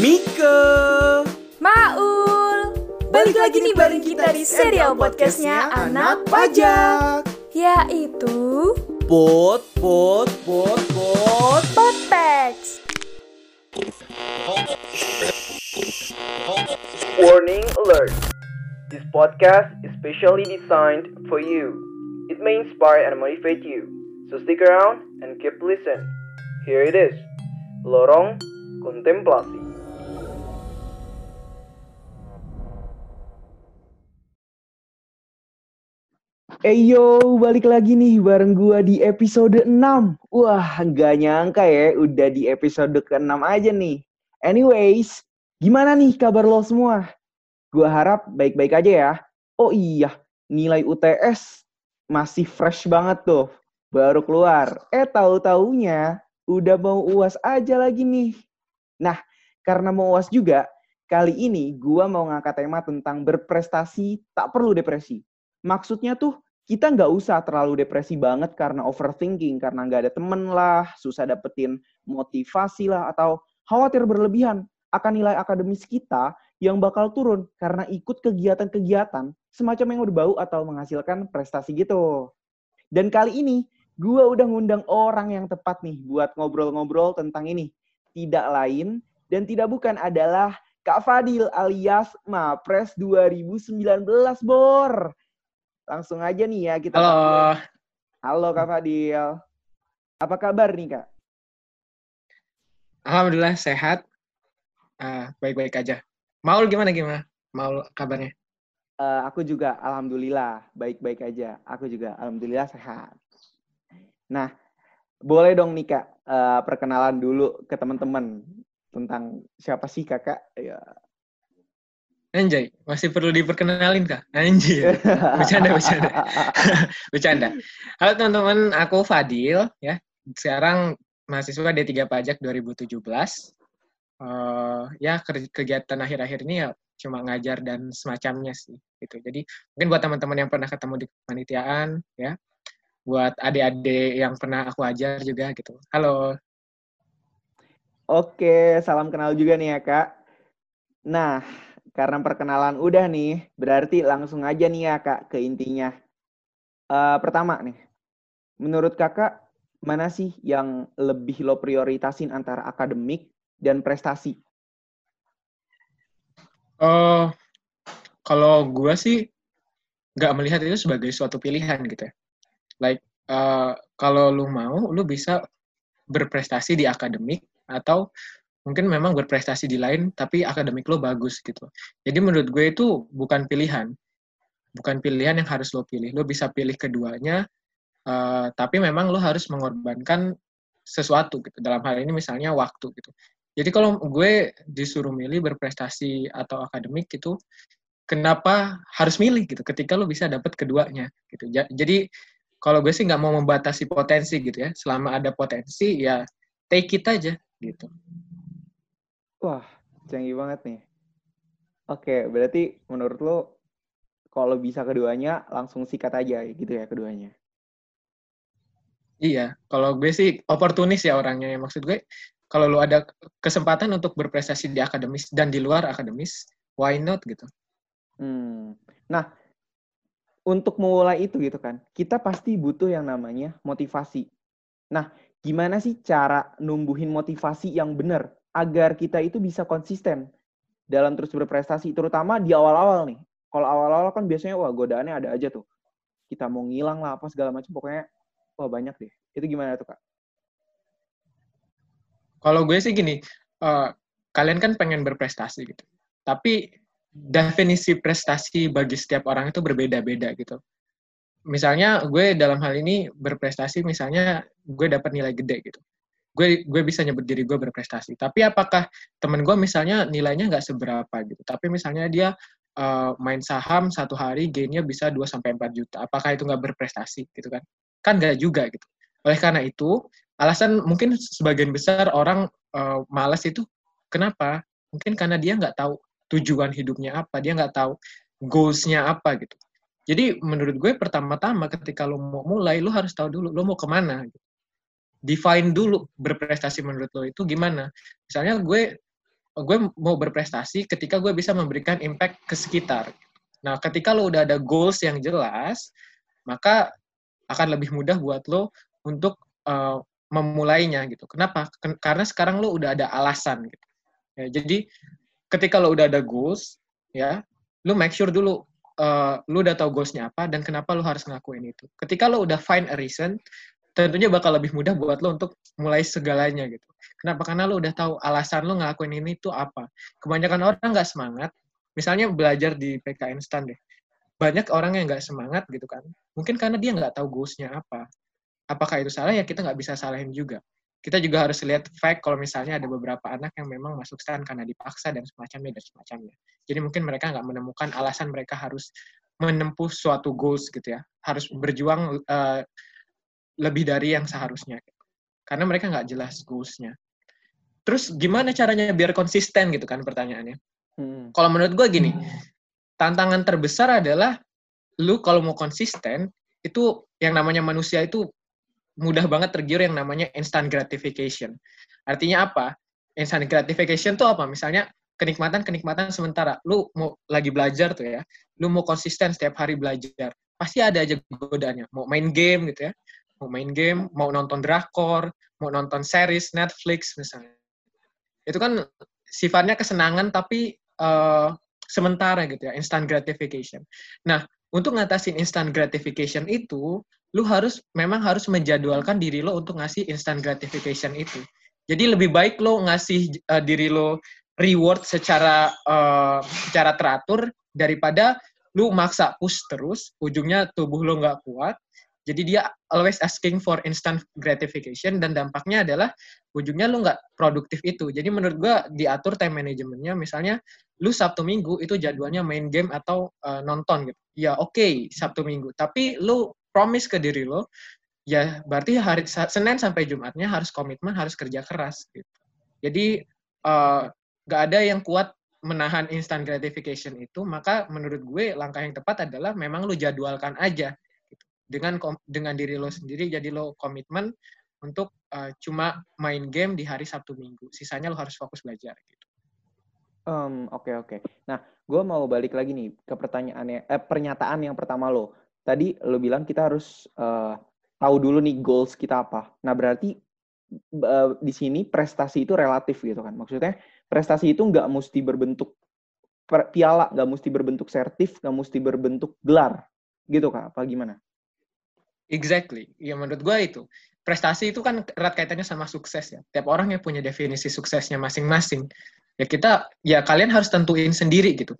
Mika Maul Balik lagi nih bareng kita di serial podcastnya Anak Pajak Yaitu Pot, pot, pot, pot Podpex Warning alert. This podcast is specially designed for you. It may inspire and motivate you. So stick around and keep listen. Here it is. Lorong Kontemplasi. Eyo, balik lagi nih bareng gua di episode 6. Wah, nggak nyangka ya udah di episode ke-6 aja nih. Anyways, gimana nih kabar lo semua? Gua harap baik-baik aja ya. Oh iya, nilai UTS masih fresh banget tuh. Baru keluar. Eh, tahu-taunya udah mau UAS aja lagi nih. Nah, karena mau UAS juga, kali ini gua mau ngangkat tema tentang berprestasi tak perlu depresi. Maksudnya tuh kita nggak usah terlalu depresi banget karena overthinking, karena nggak ada temen lah, susah dapetin motivasi lah, atau khawatir berlebihan akan nilai akademis kita yang bakal turun karena ikut kegiatan-kegiatan semacam yang berbau atau menghasilkan prestasi gitu. Dan kali ini, gue udah ngundang orang yang tepat nih buat ngobrol-ngobrol tentang ini. Tidak lain dan tidak bukan adalah Kak Fadil alias Mapres 2019, Bor. Langsung aja nih ya kita. Halo. Halo Kak Fadil. Apa kabar nih Kak? Alhamdulillah sehat. Ah, baik-baik aja. Maul gimana gimana? Maul kabarnya? Eh, aku juga alhamdulillah baik-baik aja. Aku juga alhamdulillah sehat. Nah, boleh dong nih Kak eh, perkenalan dulu ke teman-teman tentang siapa sih Kakak? Ya. Anjay, masih perlu diperkenalin kak? Anjir, bercanda, bercanda. bercanda. Halo teman-teman, aku Fadil ya. Sekarang mahasiswa D3 Pajak 2017. Eh, ya ke- kegiatan akhir-akhir ini ya cuma ngajar dan semacamnya sih gitu. Jadi mungkin buat teman-teman yang pernah ketemu di kepanitiaan ya, buat adik-adik yang pernah aku ajar juga gitu. Halo. Oke, salam kenal juga nih ya Kak. Nah, karena perkenalan udah nih, berarti langsung aja nih ya Kak ke intinya. Eh, pertama nih, menurut Kakak mana sih yang lebih lo prioritasin antara akademik dan prestasi? Oh, kalau gue sih nggak melihat itu sebagai suatu pilihan gitu ya. Like, eh, kalau lu mau, lu bisa berprestasi di akademik atau mungkin memang berprestasi di lain, tapi akademik lo bagus gitu. Jadi menurut gue itu bukan pilihan. Bukan pilihan yang harus lo pilih. Lo bisa pilih keduanya, eh, tapi memang lo harus mengorbankan sesuatu gitu. Dalam hal ini misalnya waktu gitu. Jadi kalau gue disuruh milih berprestasi atau akademik gitu, kenapa harus milih gitu? Ketika lo bisa dapat keduanya gitu. Ja- Jadi kalau gue sih nggak mau membatasi potensi gitu ya. Selama ada potensi ya take it aja gitu. Wah, canggih banget nih. Oke, berarti menurut lo kalau bisa keduanya langsung sikat aja gitu ya keduanya. Iya, kalau gue sih oportunis ya orangnya. Maksud gue kalau lo ada kesempatan untuk berprestasi di akademis dan di luar akademis, why not gitu. Hmm. Nah, untuk memulai itu gitu kan, kita pasti butuh yang namanya motivasi. Nah, gimana sih cara numbuhin motivasi yang benar agar kita itu bisa konsisten dalam terus berprestasi, terutama di awal-awal nih. Kalau awal-awal kan biasanya wah godaannya ada aja tuh. Kita mau ngilang lah apa segala macam, pokoknya wah banyak deh. Itu gimana tuh kak? Kalau gue sih gini, eh, kalian kan pengen berprestasi gitu. Tapi definisi prestasi bagi setiap orang itu berbeda-beda gitu. Misalnya gue dalam hal ini berprestasi, misalnya gue dapat nilai gede gitu. Gue gue bisa nyebut diri gue berprestasi. Tapi apakah temen gue misalnya nilainya nggak seberapa gitu. Tapi misalnya dia eh, main saham satu hari gainnya bisa 2 sampai 4 juta. Apakah itu nggak berprestasi gitu kan? Kan nggak juga gitu. Oleh karena itu, alasan mungkin sebagian besar orang uh, malas itu kenapa? Mungkin karena dia nggak tahu tujuan hidupnya apa, dia nggak tahu goals-nya apa gitu. Jadi menurut gue pertama-tama ketika lo mau mulai, lo harus tahu dulu lo mau ke mana. Gitu. Define dulu berprestasi menurut lo itu gimana. Misalnya gue gue mau berprestasi ketika gue bisa memberikan impact ke sekitar. Nah, ketika lo udah ada goals yang jelas, maka akan lebih mudah buat lo untuk uh, memulainya gitu. Kenapa? Karena sekarang lo udah ada alasan gitu. Ya, jadi ketika lo udah ada goals, ya, lo make sure dulu uh, lo udah tahu goalsnya apa dan kenapa lo harus ngelakuin itu. Ketika lo udah find a reason, tentunya bakal lebih mudah buat lo untuk mulai segalanya gitu. Kenapa? Karena lo udah tahu alasan lo ngelakuin ini itu apa. Kebanyakan orang nggak semangat, misalnya belajar di PK instan deh. Banyak orang yang nggak semangat gitu kan. Mungkin karena dia nggak tahu goalsnya apa. Apakah itu salah? Ya kita nggak bisa salahin juga. Kita juga harus lihat fact kalau misalnya ada beberapa anak yang memang masuk stan karena dipaksa dan semacamnya dan semacamnya. Jadi mungkin mereka nggak menemukan alasan mereka harus menempuh suatu goals gitu ya. Harus berjuang uh, lebih dari yang seharusnya. Karena mereka nggak jelas goals-nya. Terus gimana caranya biar konsisten gitu kan pertanyaannya. Hmm. Kalau menurut gue gini, tantangan terbesar adalah lu kalau mau konsisten, itu yang namanya manusia itu mudah banget tergiur yang namanya instant gratification. Artinya apa? Instant gratification tuh apa? Misalnya kenikmatan-kenikmatan sementara. Lu mau lagi belajar tuh ya, lu mau konsisten setiap hari belajar. Pasti ada aja godaannya. Mau main game gitu ya mau main game, mau nonton drakor, mau nonton series Netflix misalnya. Itu kan sifatnya kesenangan tapi uh, sementara gitu ya, instant gratification. Nah, untuk ngatasin instant gratification itu, lu harus memang harus menjadwalkan diri lo untuk ngasih instant gratification itu. Jadi lebih baik lo ngasih uh, diri lo reward secara uh, secara teratur daripada lu maksa push terus, ujungnya tubuh lo nggak kuat, jadi dia always asking for instant gratification dan dampaknya adalah ujungnya lu nggak produktif itu. Jadi menurut gua diatur time managementnya, misalnya lu Sabtu Minggu itu jadwalnya main game atau uh, nonton gitu. Ya oke okay, Sabtu Minggu, tapi lu promise ke diri lo, ya berarti hari Senin sampai Jumatnya harus komitmen, harus kerja keras gitu. Jadi uh, nggak ada yang kuat menahan instant gratification itu, maka menurut gue langkah yang tepat adalah memang lu jadwalkan aja dengan dengan diri lo sendiri jadi lo komitmen untuk uh, cuma main game di hari Sabtu Minggu. Sisanya lo harus fokus belajar gitu. Um, oke okay, oke. Okay. Nah, gue mau balik lagi nih ke pertanyaannya, eh, pernyataan yang pertama lo. Tadi lo bilang kita harus uh, tahu dulu nih goals kita apa. Nah, berarti uh, di sini prestasi itu relatif gitu kan. Maksudnya prestasi itu nggak mesti berbentuk piala, nggak mesti berbentuk sertif, nggak mesti berbentuk gelar, gitu kak? Apa gimana? Exactly. Ya menurut gue itu. Prestasi itu kan erat kaitannya sama sukses ya. Tiap orang yang punya definisi suksesnya masing-masing. Ya kita, ya kalian harus tentuin sendiri gitu.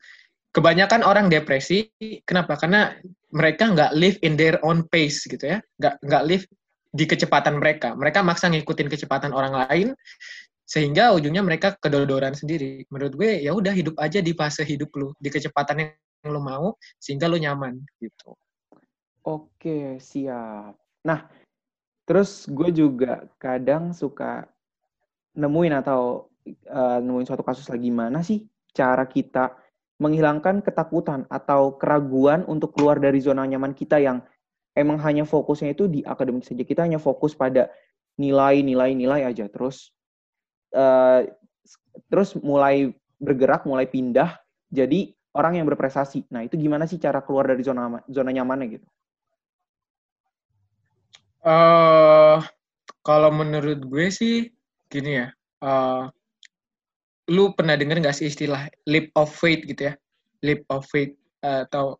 Kebanyakan orang depresi, kenapa? Karena mereka nggak live in their own pace gitu ya. Nggak, nggak live di kecepatan mereka. Mereka maksa ngikutin kecepatan orang lain, sehingga ujungnya mereka kedodoran sendiri. Menurut gue, ya udah hidup aja di fase hidup lu, di kecepatan yang lu mau, sehingga lu nyaman gitu. Oke, siap. Nah, terus gue juga kadang suka nemuin atau uh, nemuin suatu kasus lagi mana sih cara kita menghilangkan ketakutan atau keraguan untuk keluar dari zona nyaman kita yang emang hanya fokusnya itu di akademik saja. Kita hanya fokus pada nilai, nilai, nilai aja. Terus uh, terus mulai bergerak, mulai pindah jadi orang yang berprestasi. Nah, itu gimana sih cara keluar dari zona zona nyamannya gitu? Uh, kalau menurut gue sih gini ya, uh, lu pernah denger nggak sih istilah leap of faith gitu ya? Leap of faith uh, atau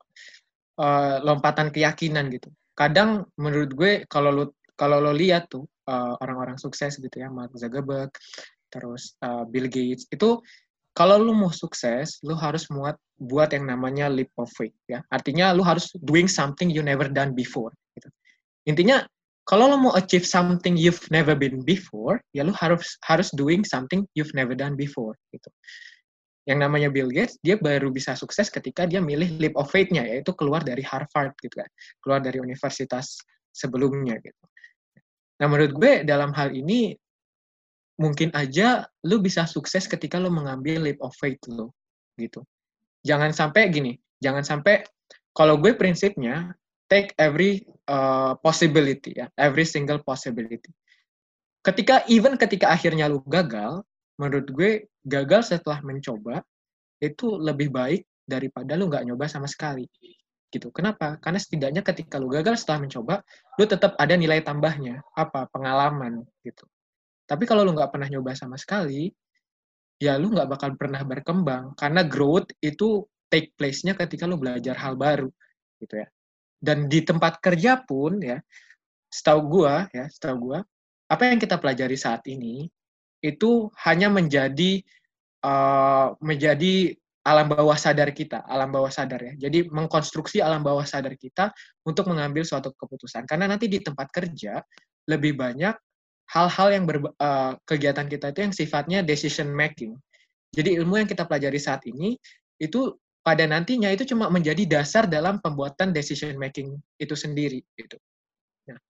uh, lompatan keyakinan gitu. Kadang menurut gue kalau lu kalau lo lihat tuh orang-orang uh, sukses gitu ya, Mark Zuckerberg, terus uh, Bill Gates itu kalau lu mau sukses, lu harus muat buat yang namanya leap of faith ya. Artinya lu harus doing something you never done before gitu. Intinya kalau lo mau achieve something you've never been before, ya lo harus harus doing something you've never done before gitu. Yang namanya Bill Gates, dia baru bisa sukses ketika dia milih leap of faith-nya, yaitu keluar dari Harvard gitu kan, keluar dari universitas sebelumnya gitu. Nah menurut gue dalam hal ini mungkin aja lo bisa sukses ketika lo mengambil leap of faith lo gitu. Jangan sampai gini, jangan sampai kalau gue prinsipnya take every uh, possibility ya, every single possibility. Ketika even ketika akhirnya lu gagal, menurut gue gagal setelah mencoba itu lebih baik daripada lu nggak nyoba sama sekali gitu. Kenapa? Karena setidaknya ketika lu gagal setelah mencoba, lu tetap ada nilai tambahnya, apa? Pengalaman gitu. Tapi kalau lu nggak pernah nyoba sama sekali, ya lu nggak bakal pernah berkembang karena growth itu take place-nya ketika lu belajar hal baru gitu ya. Dan di tempat kerja pun ya, setahu gua ya, setahu gua apa yang kita pelajari saat ini itu hanya menjadi uh, menjadi alam bawah sadar kita, alam bawah sadar ya. Jadi mengkonstruksi alam bawah sadar kita untuk mengambil suatu keputusan. Karena nanti di tempat kerja lebih banyak hal-hal yang ber, uh, kegiatan kita itu yang sifatnya decision making. Jadi ilmu yang kita pelajari saat ini itu pada nantinya itu cuma menjadi dasar dalam pembuatan decision making itu sendiri gitu. Nah,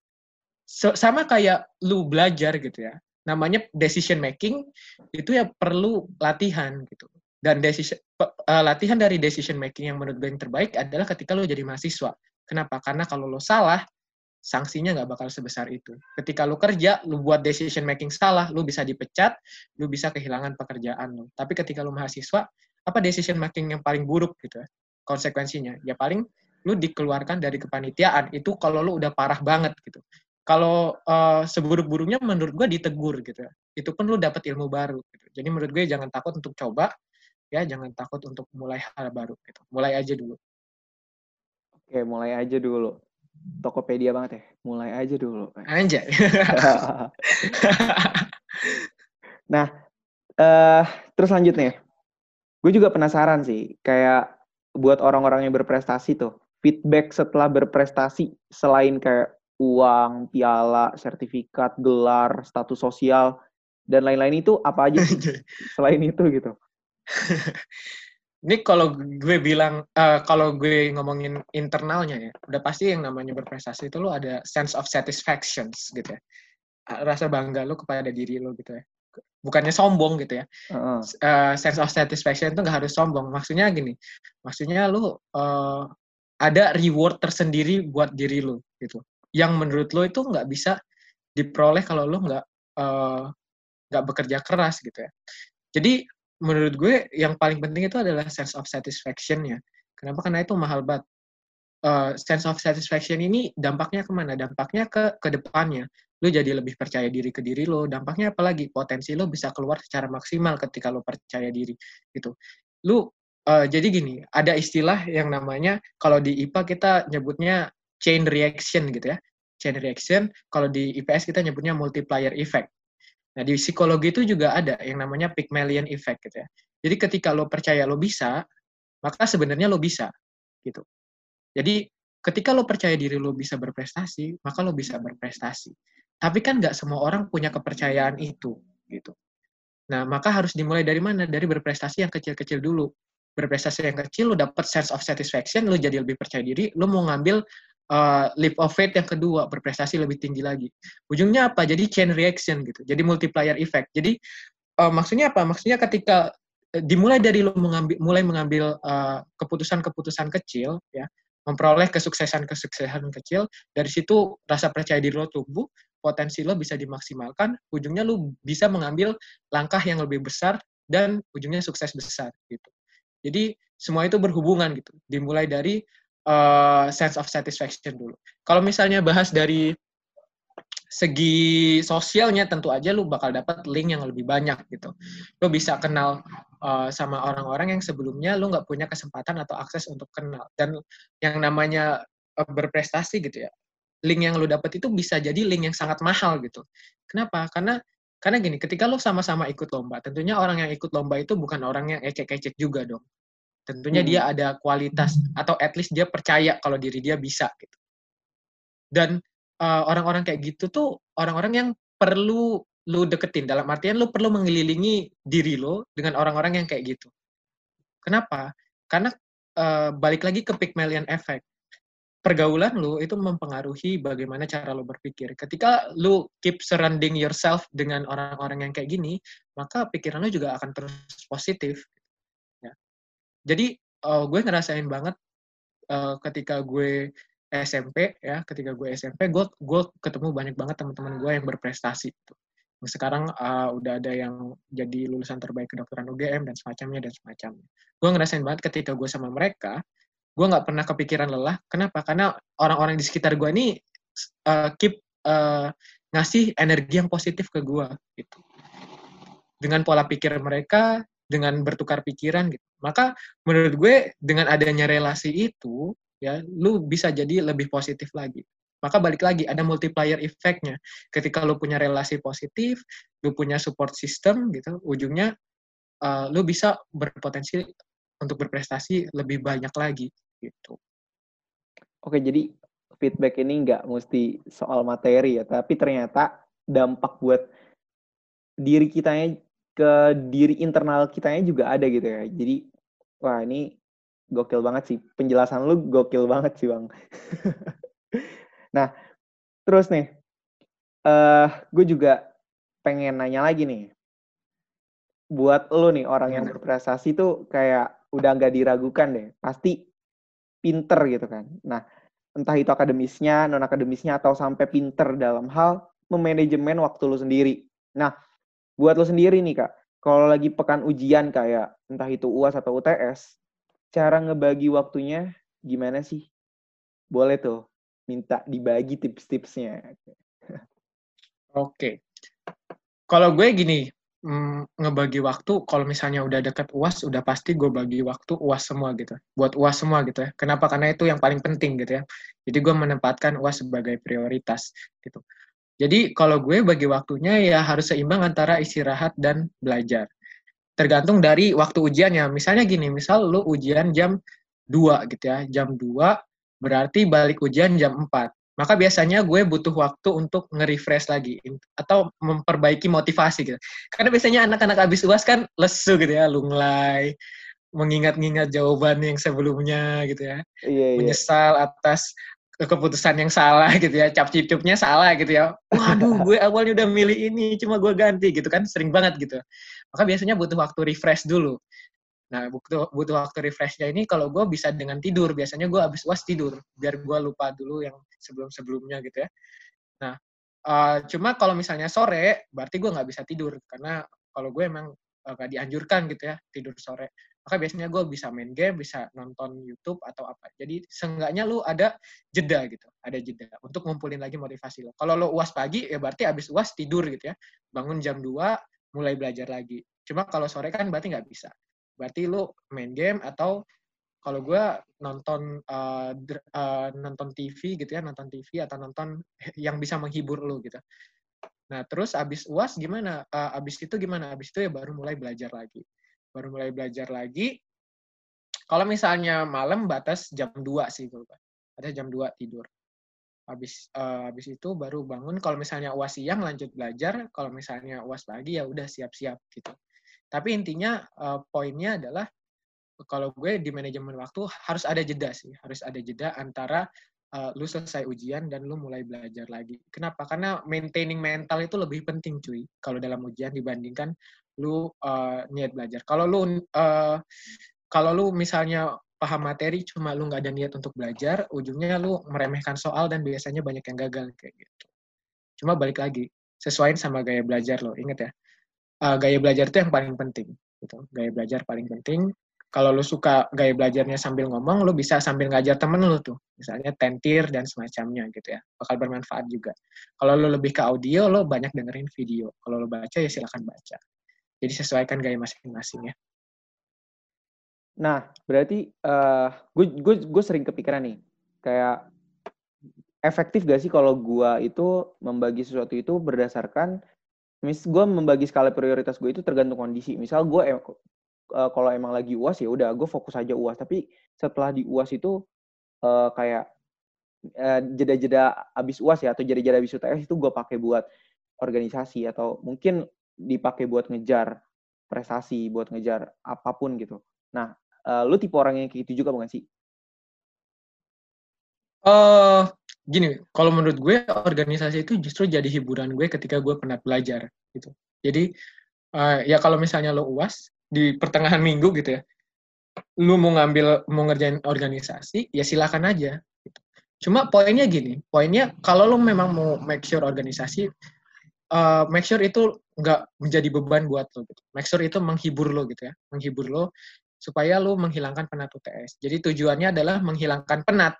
sama kayak lu belajar gitu ya. Namanya decision making itu ya perlu latihan gitu dan decision uh, latihan dari decision making yang menurut gue yang terbaik adalah ketika lo jadi mahasiswa. Kenapa? Karena kalau lo salah, sanksinya nggak bakal sebesar itu. Ketika lo kerja, lo buat decision making salah, lo bisa dipecat, lo bisa kehilangan pekerjaan lo. Tapi ketika lo mahasiswa, apa decision making yang paling buruk gitu ya? Konsekuensinya, ya paling lo dikeluarkan dari kepanitiaan. Itu kalau lo udah parah banget gitu. Kalau uh, seburuk-buruknya menurut gue ditegur gitu ya. Itu pun lo dapet ilmu baru. Gitu. Jadi menurut gue jangan takut untuk coba, ya jangan takut untuk mulai hal baru gitu. Mulai aja dulu. Oke, mulai aja dulu. Tokopedia banget ya. Mulai aja dulu. Anjay. nah, uh, terus lanjut nih. Gue juga penasaran sih, kayak buat orang-orang yang berprestasi tuh, feedback setelah berprestasi selain kayak uang, piala, sertifikat, gelar, status sosial, dan lain-lain itu apa aja sih selain itu gitu? Ini kalau gue bilang, uh, kalau gue ngomongin internalnya ya, udah pasti yang namanya berprestasi itu lo ada sense of satisfaction gitu ya. Rasa bangga lo kepada diri lo gitu ya. Bukannya sombong gitu ya. Uh-huh. Uh, sense of satisfaction itu nggak harus sombong. Maksudnya gini, maksudnya lo uh, ada reward tersendiri buat diri lo gitu. Yang menurut lo itu nggak bisa diperoleh kalau lo nggak nggak uh, bekerja keras gitu ya. Jadi menurut gue yang paling penting itu adalah sense of satisfaction ya. Kenapa? Karena itu mahal banget. Uh, sense of satisfaction ini dampaknya ke mana? Dampaknya ke ke depannya. Lo jadi lebih percaya diri ke diri lo. Dampaknya apalagi? Potensi lo bisa keluar secara maksimal ketika lo percaya diri. Gitu. Lo uh, jadi gini, ada istilah yang namanya kalau di IPA kita nyebutnya chain reaction gitu ya. Chain reaction, kalau di IPS kita nyebutnya multiplier effect. Nah, di psikologi itu juga ada yang namanya Pygmalion effect gitu ya. Jadi ketika lo percaya lo bisa, maka sebenarnya lo bisa gitu. Jadi ketika lo percaya diri lo bisa berprestasi, maka lo bisa berprestasi. Tapi kan nggak semua orang punya kepercayaan itu gitu. Nah, maka harus dimulai dari mana? Dari berprestasi yang kecil-kecil dulu. Berprestasi yang kecil, lo dapet sense of satisfaction, lo jadi lebih percaya diri, lo mau ngambil uh, leap of faith yang kedua berprestasi lebih tinggi lagi ujungnya apa jadi chain reaction gitu jadi multiplier effect jadi uh, maksudnya apa maksudnya ketika uh, dimulai dari lo mengambil mulai mengambil keputusan-keputusan uh, kecil ya memperoleh kesuksesan-kesuksesan kecil dari situ rasa percaya diri lo tumbuh potensi lo bisa dimaksimalkan ujungnya lo bisa mengambil langkah yang lebih besar dan ujungnya sukses besar gitu jadi semua itu berhubungan gitu dimulai dari uh, sense of satisfaction dulu. Kalau misalnya bahas dari segi sosialnya tentu aja lu bakal dapat link yang lebih banyak gitu. Lu bisa kenal uh, sama orang-orang yang sebelumnya lu nggak punya kesempatan atau akses untuk kenal. Dan yang namanya uh, berprestasi gitu ya, link yang lu dapat itu bisa jadi link yang sangat mahal gitu. Kenapa? Karena karena gini, ketika lu sama-sama ikut lomba, tentunya orang yang ikut lomba itu bukan orang yang ecek-ecek juga dong tentunya hmm. dia ada kualitas atau at least dia percaya kalau diri dia bisa gitu dan uh, orang-orang kayak gitu tuh orang-orang yang perlu lu deketin dalam artian lu perlu mengelilingi diri lo dengan orang-orang yang kayak gitu kenapa karena uh, balik lagi ke Pygmalion effect pergaulan lu itu mempengaruhi bagaimana cara lu berpikir. Ketika lu keep surrounding yourself dengan orang-orang yang kayak gini, maka pikiran lu juga akan terus positif jadi uh, gue ngerasain banget uh, ketika gue SMP ya ketika gue SMP gue gue ketemu banyak banget teman-teman gue yang berprestasi gitu. sekarang uh, udah ada yang jadi lulusan terbaik kedokteran UGM dan semacamnya dan semacamnya. Gue ngerasain banget ketika gue sama mereka, gue nggak pernah kepikiran lelah. Kenapa? Karena orang-orang di sekitar gue ini uh, keep uh, ngasih energi yang positif ke gue gitu. Dengan pola pikir mereka, dengan bertukar pikiran gitu. Maka menurut gue dengan adanya relasi itu, ya, lu bisa jadi lebih positif lagi maka balik lagi ada multiplier effect-nya. Ketika lu punya relasi positif, lu punya support system gitu, ujungnya uh, lu bisa berpotensi untuk berprestasi lebih banyak lagi gitu. Oke, jadi feedback ini nggak mesti soal materi ya, tapi ternyata dampak buat diri kitanya ke diri internal kitanya juga ada gitu ya. Jadi wah ini gokil banget sih penjelasan lu gokil banget sih bang. Nah, terus nih, uh, gue juga pengen nanya lagi nih. Buat lo nih, orang yang berprestasi tuh kayak udah nggak diragukan deh. Pasti pinter gitu kan. Nah, entah itu akademisnya, non-akademisnya, atau sampai pinter dalam hal memanajemen waktu lo sendiri. Nah, buat lo sendiri nih, Kak. Kalau lagi pekan ujian kayak entah itu UAS atau UTS, cara ngebagi waktunya gimana sih? Boleh tuh minta dibagi tips-tipsnya. Oke. Kalau gue gini, mm, ngebagi waktu, kalau misalnya udah deket UAS, udah pasti gue bagi waktu UAS semua gitu. Buat UAS semua gitu ya. Kenapa? Karena itu yang paling penting gitu ya. Jadi gue menempatkan UAS sebagai prioritas gitu. Jadi kalau gue bagi waktunya ya harus seimbang antara istirahat dan belajar. Tergantung dari waktu ujiannya. Misalnya gini, misal lu ujian jam 2 gitu ya. Jam 2 berarti balik ujian jam 4. Maka biasanya gue butuh waktu untuk nge-refresh lagi atau memperbaiki motivasi gitu. Karena biasanya anak-anak habis UAS kan lesu gitu ya, lunglai, mengingat-ingat jawaban yang sebelumnya gitu ya. Iya, iya. Menyesal atas keputusan yang salah gitu ya, cap cipnya salah gitu ya. Waduh, gue awalnya udah milih ini, cuma gue ganti gitu kan, sering banget gitu. Maka biasanya butuh waktu refresh dulu. Nah, butuh, butuh waktu refreshnya ini kalau gue bisa dengan tidur. Biasanya gue habis uas tidur, biar gue lupa dulu yang sebelum-sebelumnya gitu ya. Nah, uh, cuma kalau misalnya sore, berarti gue nggak bisa tidur. Karena kalau gue emang uh, nggak dianjurkan gitu ya, tidur sore. Maka biasanya gue bisa main game, bisa nonton YouTube atau apa. Jadi seenggaknya lu ada jeda gitu, ada jeda untuk ngumpulin lagi motivasi lo. Kalau lo uas pagi, ya berarti habis uas tidur gitu ya. Bangun jam 2, mulai belajar lagi. Cuma kalau sore kan berarti nggak bisa berarti lu main game atau kalau gue nonton uh, uh, nonton TV gitu ya nonton TV atau nonton yang bisa menghibur lu gitu. Nah terus abis uas gimana? Uh, abis itu gimana? Abis itu ya baru mulai belajar lagi. Baru mulai belajar lagi. Kalau misalnya malam batas jam 2 sih gue ada jam 2 tidur. Habis uh, habis itu baru bangun. Kalau misalnya uas siang lanjut belajar. Kalau misalnya uas pagi ya udah siap-siap gitu tapi intinya uh, poinnya adalah kalau gue di manajemen waktu harus ada jeda sih, harus ada jeda antara uh, lu selesai ujian dan lu mulai belajar lagi. Kenapa? Karena maintaining mental itu lebih penting cuy kalau dalam ujian dibandingkan lu uh, niat belajar. Kalau lu uh, kalau lu misalnya paham materi cuma lu nggak ada niat untuk belajar, ujungnya lu meremehkan soal dan biasanya banyak yang gagal kayak gitu. Cuma balik lagi, sesuaiin sama gaya belajar lo, inget ya uh, gaya belajar itu yang paling penting gitu. Gaya belajar paling penting. Kalau lu suka gaya belajarnya sambil ngomong lu bisa sambil ngajar temen lu tuh. Misalnya tentir dan semacamnya gitu ya. Bakal bermanfaat juga. Kalau lu lebih ke audio lu banyak dengerin video. Kalau lu baca ya silakan baca. Jadi sesuaikan gaya masing-masing ya. Nah berarti uh, gue gue gue sering kepikiran nih. Kayak efektif gak sih kalau gue itu membagi sesuatu itu berdasarkan mis gue membagi skala prioritas gue itu tergantung kondisi. Misal gue em uh, kalau emang lagi uas ya udah gue fokus aja uas tapi setelah di uas itu uh, kayak uh, jeda-jeda abis uas ya atau jeda-jeda abis UTS itu gue pakai buat organisasi atau mungkin dipakai buat ngejar prestasi buat ngejar apa pun gitu. Nah uh, lu tipe orang yang kayak gitu juga bukan sih? Uh, gini, kalau menurut gue organisasi itu justru jadi hiburan gue ketika gue pernah belajar gitu. Jadi uh, ya kalau misalnya lo uas di pertengahan minggu gitu ya, lu mau ngambil mau ngerjain organisasi ya silakan aja. Gitu. Cuma poinnya gini, poinnya kalau lo memang mau make sure organisasi uh, make sure itu nggak menjadi beban buat lo gitu. Make sure itu menghibur lo gitu ya, menghibur lo supaya lo menghilangkan penat UTS. Jadi tujuannya adalah menghilangkan penat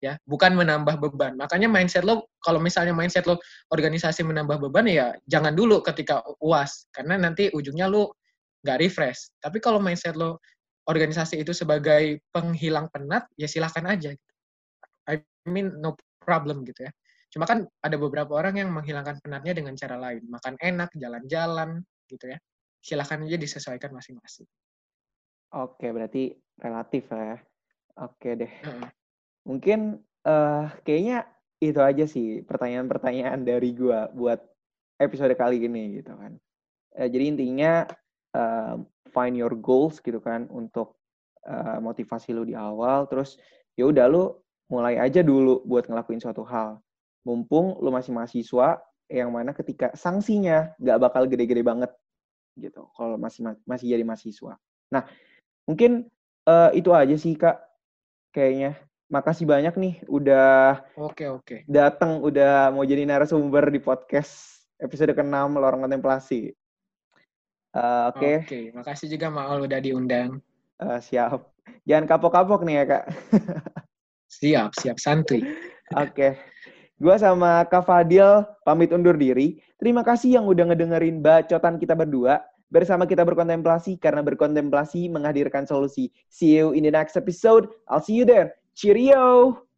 ya, bukan menambah beban. Makanya mindset lo kalau misalnya mindset lo organisasi menambah beban ya jangan dulu ketika UAS karena nanti ujungnya lo nggak refresh. Tapi kalau mindset lo organisasi itu sebagai penghilang penat ya silahkan aja. I mean no problem gitu ya. Cuma kan ada beberapa orang yang menghilangkan penatnya dengan cara lain, makan enak, jalan-jalan, gitu ya. Silahkan aja disesuaikan masing-masing. Oke, berarti relatif ya. Oke deh. Uh -uh. Mungkin uh, kayaknya itu aja sih pertanyaan-pertanyaan dari gua buat episode kali ini gitu kan. Uh, jadi intinya uh, find your goals gitu kan untuk uh, motivasi lu di awal, terus ya udah lu mulai aja dulu buat ngelakuin suatu hal mumpung lu masih mahasiswa yang mana ketika sanksinya nggak bakal gede-gede banget gitu kalau masih masih jadi mahasiswa. Nah mungkin uh, itu aja sih kak kayaknya. Makasih banyak nih udah oke oke datang udah mau jadi narasumber di podcast episode ke-6 Lorong Kontemplasi. Uh, oke. Okay. Oke, okay. makasih juga Maul udah diundang. Uh, siap. Jangan kapok-kapok nih ya, Kak. siap, siap santuy. Oke. Okay. Gue sama Kak Fadil pamit undur diri. Terima kasih yang udah ngedengerin bacotan kita berdua. Bersama kita berkontemplasi karena berkontemplasi menghadirkan solusi. See you in the next episode. I'll see you there. Cheerio!